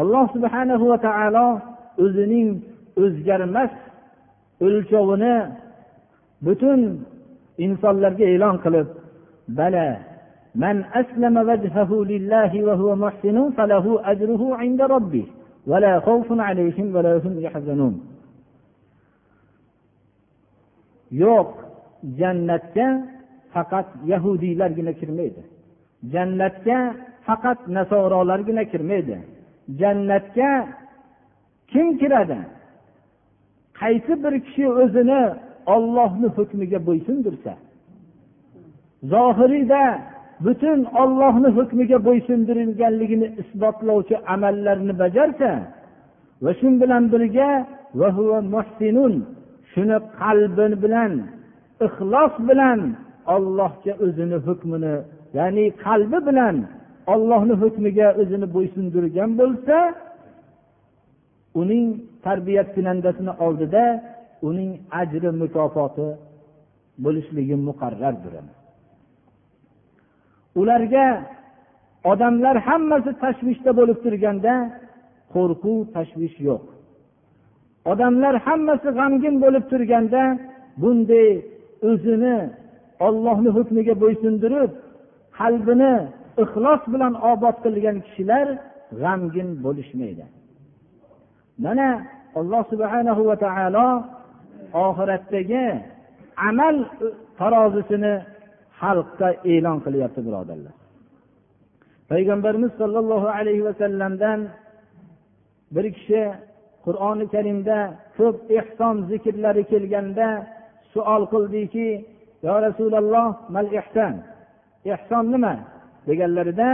alloh subhanahu va taolo o'zining o'zgarmas o'lchovini butun insonlarga e'lon qilib bala من أسلم وجهه لله وهو محسن فله أجره عند ربه ولا خوف عليهم ولا هم يحزنون yo'q jannatga faqat yahudiylargina kirmaydi. Jannatga faqat nasorolargina kirmaydi. Jannatga kim kiradi? Qaysi bir kishi o'zini ollohni hukmiga bo'ysundirsa? Zohiriyda butun ollohni hukmiga bo'ysundirilganligini isbotlovchi amallarni bajarsa va shu bilan birga shuni qalbi bilan ixlos bilan ollohga o'zini hukmini ya'ni qalbi bilan ollohni hukmiga o'zini bo'ysundirgan bo'lsa uning tarbiyat kunandasini oldida uning ajri mukofoti bo'lishligi muqarrardir ularga odamlar hammasi tashvishda bo'lib turganda qo'rquv tashvish yo'q. Odamlar hammasi g'amgin bo'lib turganda bunday o'zini ollohni hukmiga bo'ysundirib qalbini ixlos bilan obod qilgan kishilar g'amgin bo'lishmaydi. Mana alloh subhanahu va taolo oxiratdagi amal tarozisini xalqqa e'lon qilyapti birodarlar. Payg'ambarimiz sollallohu alayhi vasallamdan bir kishi qur'oni karimda ko'p ehson zikrlari kelganda suol qildiki yo rasululloh mal ehson ehson nima? deganlarida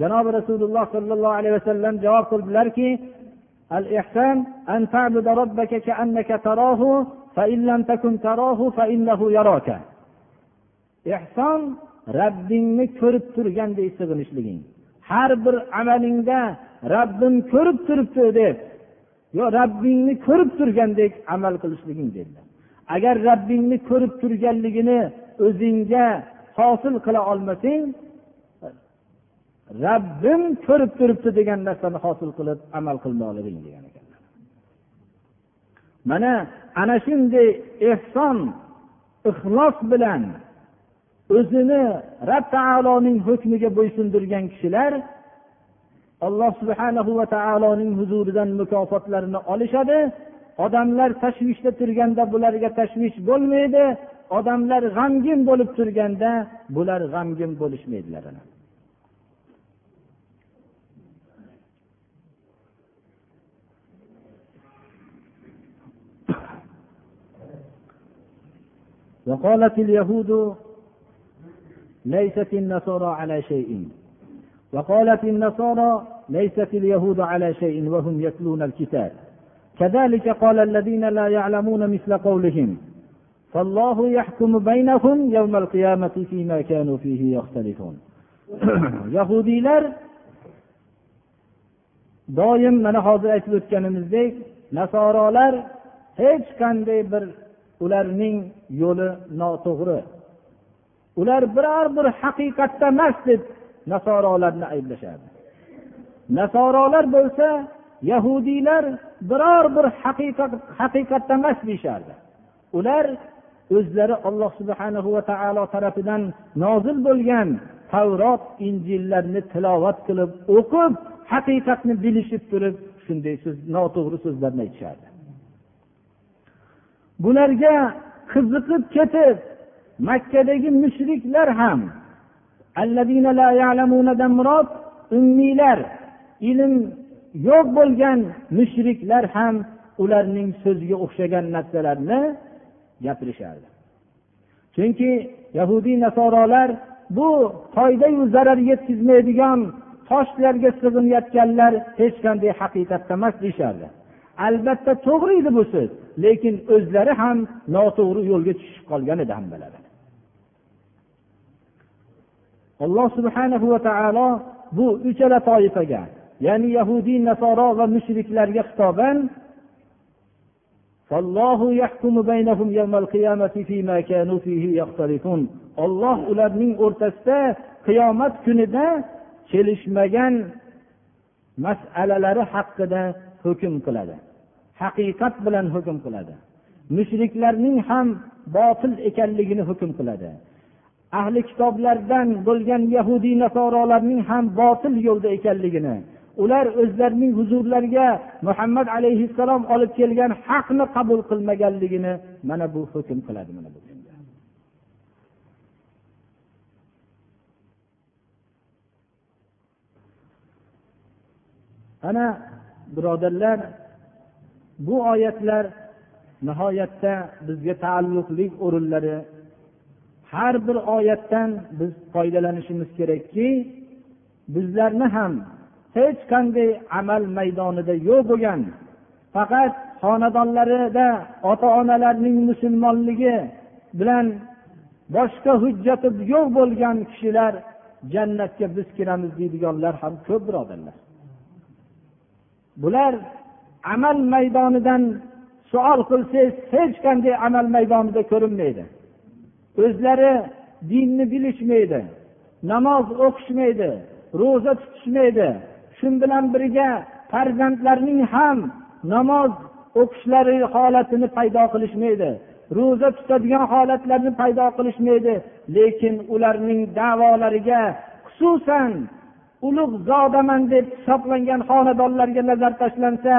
janobi rasululloh sollallohu alayhi vasallam javob qildilarki al ehson an ta'buda robbaka ka'annaka tarahu fa in lam takun tarahu fa innahu yaraka. Ehson rabbingni ko'rib turgandek sig'inishliging har bir amalingda rabbim ko'rib turibdi deb yo rabbingni ko'rib turgandek amal qilishliging dedilar. Agar rabbingni ko'rib turganligini o'zingga hosil qila olmasang rabbim ko'rib turibdi degan narsani hosil qilib amal qilmoqliging degan ekanlar. Mana ana shunday ehson ixlos bilan o'zini rab taoloning hukmiga bo'ysundirgan kishilar alloh subhanahu va taoloning huzuridan mukofotlarini olishadi odamlar tashvishda turganda bularga tashvish bo'lmaydi odamlar g'amgin bo'lib turganda bular g'amgin bo'lishmaydilar وقالت اليهود ليست النصارى على شيء وقالت النصارى ليست اليهود على شيء وهم يتلون الكتاب كذلك قال الذين لا يعلمون مثل قولهم فالله يحكم بينهم يوم القيامة فيما كانوا فيه يختلفون [coughs] yahudiylar doim mana hozir aytib o'tganimizdek nasorolar hech qanday bir ularning yo'li noto'g'ri ular biror bir haqiqatda emas deb nasorolarni ayblashadi. Nasorolar bo'lsa yahudiylar biror bir haqiqat haqiqatda emas deyishardi. Ular o'zlari alloh subhana va taolo tarafidan nozil bo'lgan tavrot injillarni tilovat qilib o'qib haqiqatni bilishib turib shunday so'z noto'g'ri so'zlarni aytishardi. Bularga qiziqib ketib makkadagi mushriklar ham murod ummiylar ilm yo'q bo'lgan mushriklar ham ularning so'ziga o'xshagan narsalarni gapirishardi. Chunki yahudiy nasorolar bu foydayu zarar yetkazmaydigan toshlarga sig'inayotganlar hech qanday haqiqatda emas deyishardi. Albatta to'g'ri edi bu so'z lekin o'zlari ham noto'g'ri yo'lga tushib qolgan edi hammalari. Alloh subhana va taolo bu uchala toifaga ya'ni yahudiy nasoro va mushriklarga xitoban olloh ularning o'rtasida qiyomat kunida kelishmagan masalalari haqida hukm qiladi. Haqiqat bilan hukm qiladi. Mushriklarning ham botil ekanligini hukm qiladi. Ahli kitoblardan bo'lgan yahudiy nasorolarning ham botil yo'lda ekanligini ular o'zlarining huzurlariga muhammad alayhissalom olib kelgan haqni qabul qilmaganligini mana bu hukm qiladi mana bu ana birodarlar bu oyatlar nihoyatda bizga taalluqli o'rinlari har bir oyatdan biz foydalanishimiz kerakki bizlarni ham hech qanday amal maydonida yo'q bo'lgan faqat xonadonlarida ota onalarning musulmonligi bilan boshqa hujjati yo'q bo'lgan kishilar jannatga biz kiramiz deydiganlar ham ko'p birodarlar. Bular amal maydonidan savol qilsangiz hech qanday amal maydonida ko'rinmaydi. O'zlari dinni bilishmaydi namoz o'qishmaydi ro'za tutishmaydi. Shu bilan birga farzandlarining ham namoz o'qishlari holatini paydo qilishmaydi ro'za tutadigan holatlarni paydo qilishmaydi. Lekin ularning davolariga xususan ulug' zodaman deb hisoblangan xonadonlarga nazar tashlansa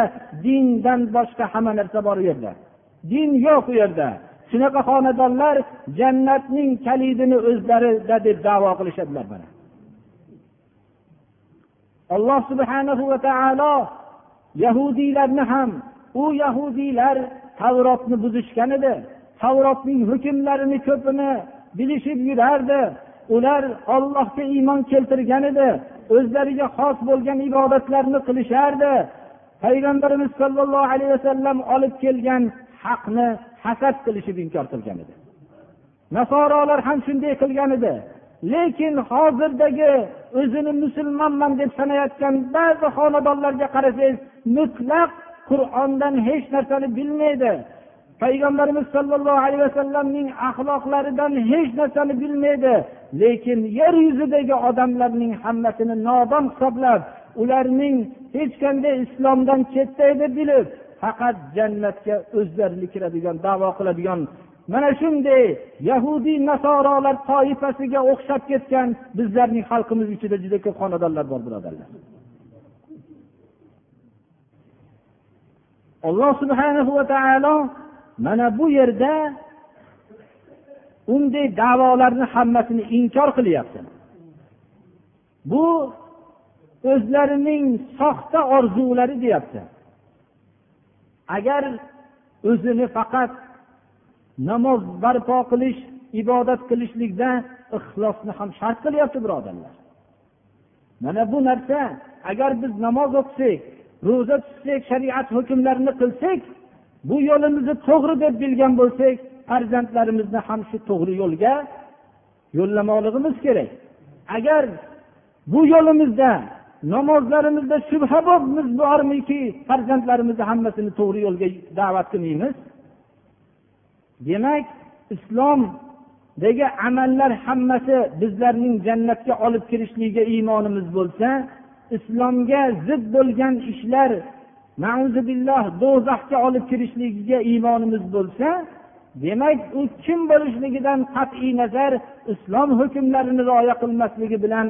dindan boshqa hamma narsa bor u yerda. Din yo'q u yerda. Shunaqa xonadonlar jannatning kalidini o'zlarida deb davo qilishadilar mana. Alloh subhanahu va taolo yahudiylarni ham u yahudiylar tavrotni buzishgan edi. Tavrotning hukmlarini ko'pini bilishib yurardi. Ular ollohga iymon keltirgan edi. O'zlariga xos bo'lgan ibodatlarni qilishardi. Payg'ambarimiz sollallohu alayhi vasallam olib kelgan haqni hasad qilishib inkor qilgan edi. Nasorolar ham shunday qilgan edi. Lekin hozirdagi o'zini musulmonman deb sanayotgan ba'zi xonadonlarga qarasangiz mutlaq qur'ondan hech narsani bilmaydi. Payg'ambarimiz sollallohu alayhi vasallamning axloqlaridan hech narsani bilmaydi. Lekin yer yuzidagi odamlarning hammasini nodon hisoblab ularning hech qanday islomdan chetda edi bilib faqat jannatga o'zlarini kiradigan davo qiladigan. Mana shunday yahudiy nasorolar toifasiga o'xshab ketgan bizlarning xalqimiz ichida juda ko'p xonadonlar bor birodarlar. Alloh subhanahu va taolo mana bu yerda unday davolarni hammasini inkor qilyapti. Bu o'zlarining soxta orzulari deyapti. Agar o'zini faqat namoz barpo qilish ibodat qilishlikda ixlosni ham shart qilyapti birodarlar. Mana bu narsa agar biz namoz o'qisak ro'za tutsak shariat hukmlarini qilsak bu yo'limizni to'g'ri deb bilgan bo'lsak farzandlarimizni ham shu to'g'ri yo'lga yo'llamoqligimiz kerak. Agar bu yo'limizda namozlarimizda shubha bormiki farzandlarimizni hammasini to'g'ri yo'lga da'vat qilmaymiz. Demak islomdagi amallar hammasi bizlarning jannatga olib kirishligiga iymonimiz bo'lsa islomga zid bo'lgan ishlar billah do'zaxga olib kirishligiga iymonimiz bo'lsa demak u kim bo'lishligidan qat'iy nazar islom hukmlarini rioya qilmasligi bilan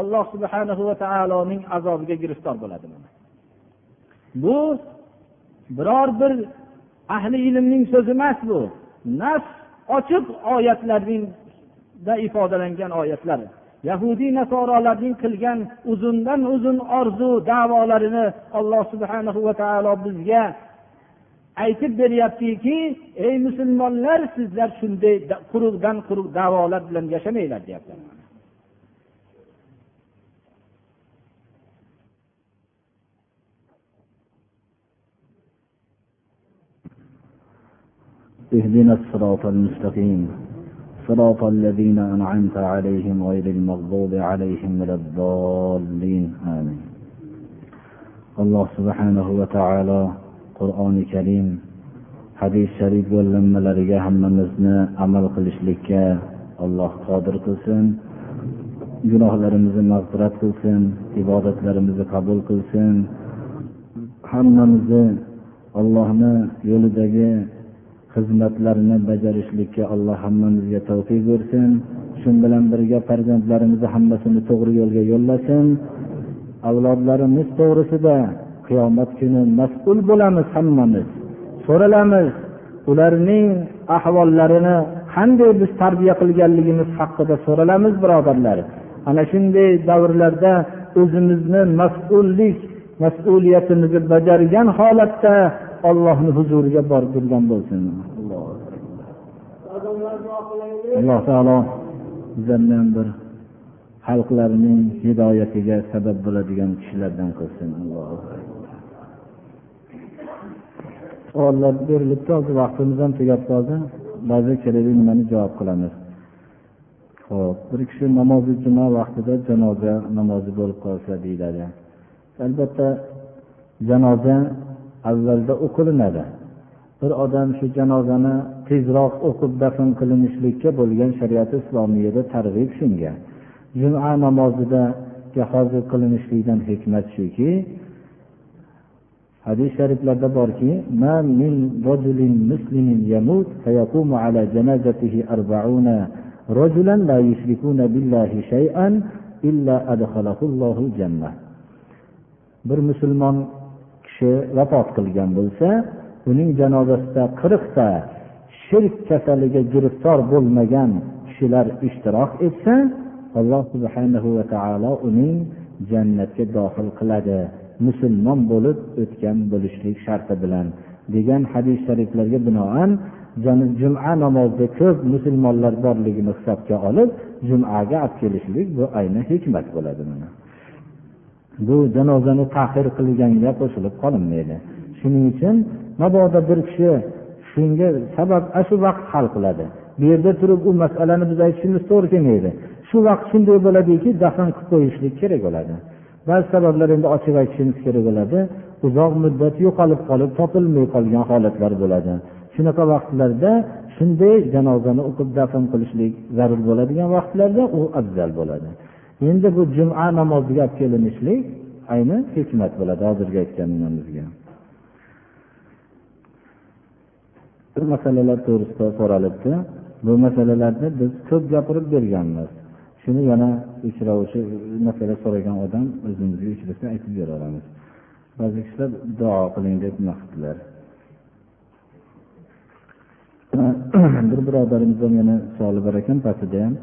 alloh subhanahu va taoloning azobiga giriftor bo'ladi bu biror bir ahli ilmning so'zi emas bu. Nas ochiq oyatlarda ifodalangan oyatlar. Yahudiy nasorolarning qilgan uzundan uzun orzu davolarini alloh subhana va taolo bizga aytib beryaptiki ey musulmonlar sizlar shunday quruqdan quruq davolar bilan yashamanglar deyaptilar اهدنا الصراط المستقيم صراط الذين أنعمت عليهم غير المغضوب عليهم ولا الضالين آمين alloh subhanahu va taolo qur'oni karim hadis sharif yo'llanmalariga hammamizni amal qilishlikka alloh qodir qilsin gunohlarimizni mag'firat qilsin ibodatlarimizni qabul qilsin hammamizni ollohni yo'lidagi xizmatlarini bajarishlikka alloh hammamizga tavfiq bersin. Shu bilan birga farzandlarimizni hammasini to'g'ri yo'lga yo'llasin. Avlodlarimiz to'g'risida qiyomat kuni mas'ul bo'lamiz hammamiz. So'ralamiz ularning ahvollarini qanday biz tarbiya qilganligimiz haqida so'ralamiz birodarlar. Ana shunday davrlarda o'zimizni mas'ullik mas'uliyatimizni bajargan holatda ollohni huzuriga borib turgan bo'lsin. Alloh taolo bizlarni ham bir xalqlarning hidoyatiga sabab bo'ladigan kishilardan qilsin. Savollar berilibdi hozir vaqtimiz ham tugab qoldi. Ba'zi kerakli nimani javob qilamiz? Ho'p bir kishi namozi juma vaqtida janoza namozi bo'lib qolsa deyiladi. Albatta janoza avvalda o'qilinadi bir odam shu janozani tezroq o'qib dafn qilinishlikka bo'lgan shariat islomiyada targ'ib shunga juma namozida hozir qilinishlikdan hikmat shuki hadis shariflarda borki رجلا لا يشركون بالله شيئا إلا أدخله الله الجنة bir musulmon kishi vafot qilgan bo'lsa uning janozasida qirqta shirk kasaliga giriftor bo'lmagan kishilar ishtirok etsa alloh subhanahu va taolo uning jannatga dohil qiladi. Musulmon bo'lib o'tgan bo'lishlik sharti bilan degan hadis shariflarga binoan juma namozida ko'p musulmonlar borligini hisobga olib jumaga olib kelishlik bu ayni hikmat bo'ladi mana. Bu janozani tahir qilganga qo'shilib qolinmaydi. Shuning uchun mabodo bir kishi shunga sabab ana shu vaqt hal qiladi. Bu yerda turib u masalani biz aytishimiz to'g'ri kelmaydi. Shu vaqt shunday bo'ladiki dafn qilib qo'yishlik kerak bo'ladi. Ba'zi sabablar endi ochiq aytishimiz kerak bo'ladi. Uzoq muddat yo'qolib qolib topilmay qolgan holatlar bo'ladi. Shunaqa vaqtlarda shunday janozani o'qib dafn qilishlik zarur bo'ladigan vaqtlarda u afzal bo'ladi. Endi bu juma namoziga olib kelinishlik ayni hikmat bo'ladi hozirgi aytganimizga. Bir masalalar to'g'risida so'ralibdi. Bu masalalarni biz ko'p gapirib berganmiz. Shuni yana uchrovchi masala so'ragan odam o'zimizga uchrasa aytib beraveramiz ba'zi kishilar duo qiling deb nima qildilar bir birodarimizdan yana savoli bor ekan pastida ham.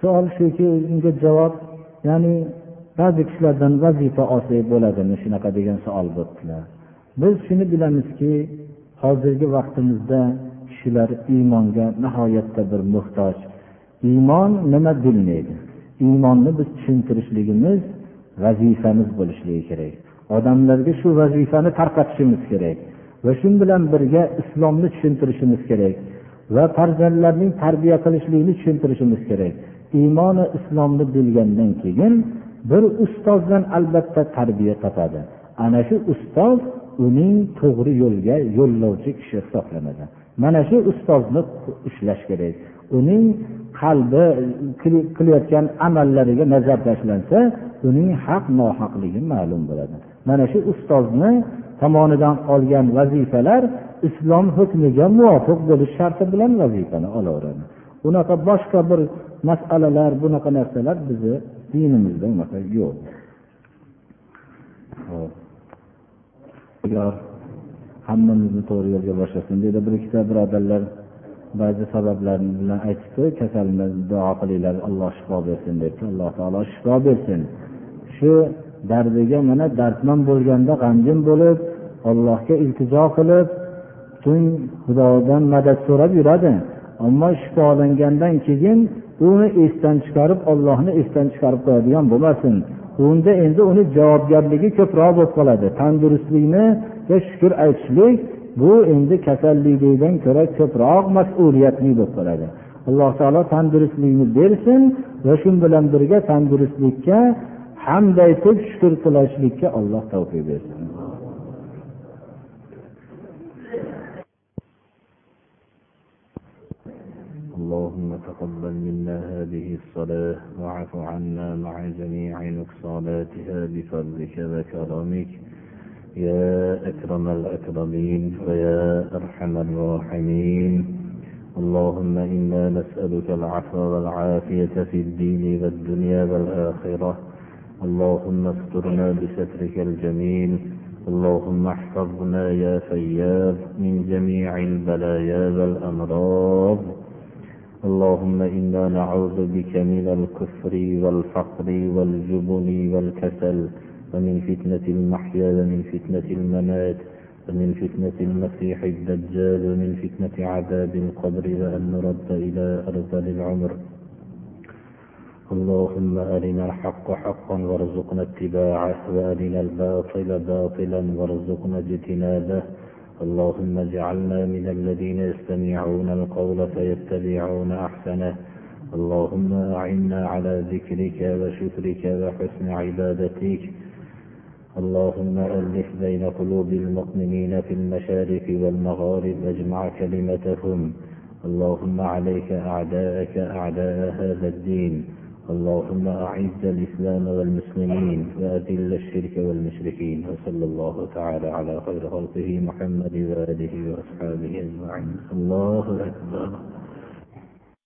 Savol shuki unga javob ya'ni ba'zi kishilardan vazifa olsak bo'ladimi? Shunaqa degan savol bo'libdilar biz shuni bilamizki hozirgi vaqtimizda kishilar iymonga nihoyatda bir muhtoj. Iymon nima bilmaydi? Iymonni biz tushuntirishligimiz vazifamiz bo'lishligi kerak. Odamlarga shu vazifani tarqatishimiz kerak va shu bilan birga islomni tushuntirishimiz kerak va farzandlarning tarbiya qilishligini tushuntirishimiz kerak. Iymoni islomni bilgandan keyin bir ustozdan albatta tarbiya topadi. Ana shu ustoz uning to'g'ri yo'lga yo'llovchi kishi hisoblanadi. Mana shu ustozni ushlash kerak. Uning qalbi qilayotgan amallariga nazar tashlansa uning haq nohaqligi ma'lum bo'ladi. Mana shu ustozni tomonidan olgan vazifalar islom hukmiga muvofiq bo'lish sharti bilan vazifani olaveradi. Unaqa boshqa bir masalalar bunaqa narsalar bizni dinimizda unaqa yo'q. Xudo hammamizni to'g'ri yo'lga boshlasin deydi bir ikkita birodarlar. Ba'zi sabablar bilan aytibdi kasalni duo qilinglar alloh shifo bersin debdi. Alloh taolo shifo bersin. Shu dardiga mana dardman bo'lganda g'amgin bo'lib allohga iltijo qilib butun xudodan madad so'rab yuradi. Ammo shifolangandan keyin uni esdan chiqarib ollohni esdan chiqarib qo'yadigan bo'lmasin. Unda endi uni javobgarligi ko'proq bo'lib qoladi. Tandurustlikniga shukur aytishlik bu endi kasallikdan ko'ra ko'proq mas'uliyatli bo'lib qoladi. Alloh taolo tandurustlikni bersin va shu bilan birga tandurustlikka hamd aytib shukur qilishlikka alloh tavfiq bersin. اللهم تقبل منا هذه الصلاة واعف عنا مع جميع نقصاناتها بفضلك وكرمك. يا أكرم الأكرمين ويا أرحم الراحمين. اللهم إنا نسألك العفو والعافية في الدين والدنيا والآخرة. اللهم استرنا بسترك الجميل. اللهم احفظنا يا فياض من جميع البلايا والأمراض. اللهم إنا نعوذ بك من الكفر والفقر والجبن والكسل ومن فتنة المحيا ومن فتنة الممات ومن فتنة المسيح الدجال ومن فتنة عذاب القبر وأن نرد إلى أرذل العمر. اللهم أرنا الحق حقا وارزقنا اتباعه وأرنا الباطل باطلا وارزقنا اجتنابه. اللهم اجعلنا من الذين يستمعون القول فيتبعون أحسنه. اللهم أعنا على ذكرك وشكرك وحسن عبادتك. اللهم ألف بين قلوب المؤمنين في المشارق والمغارب واجمع كلمتهم. اللهم عليك أعداءك أعداء هذا الدين. اللهم أعز الإسلام والمسلمين وأذل الشرك والمشركين وصلى الله تعالى على خير خلقه محمد وآله وأصحابه أجمعين. الله أكبر.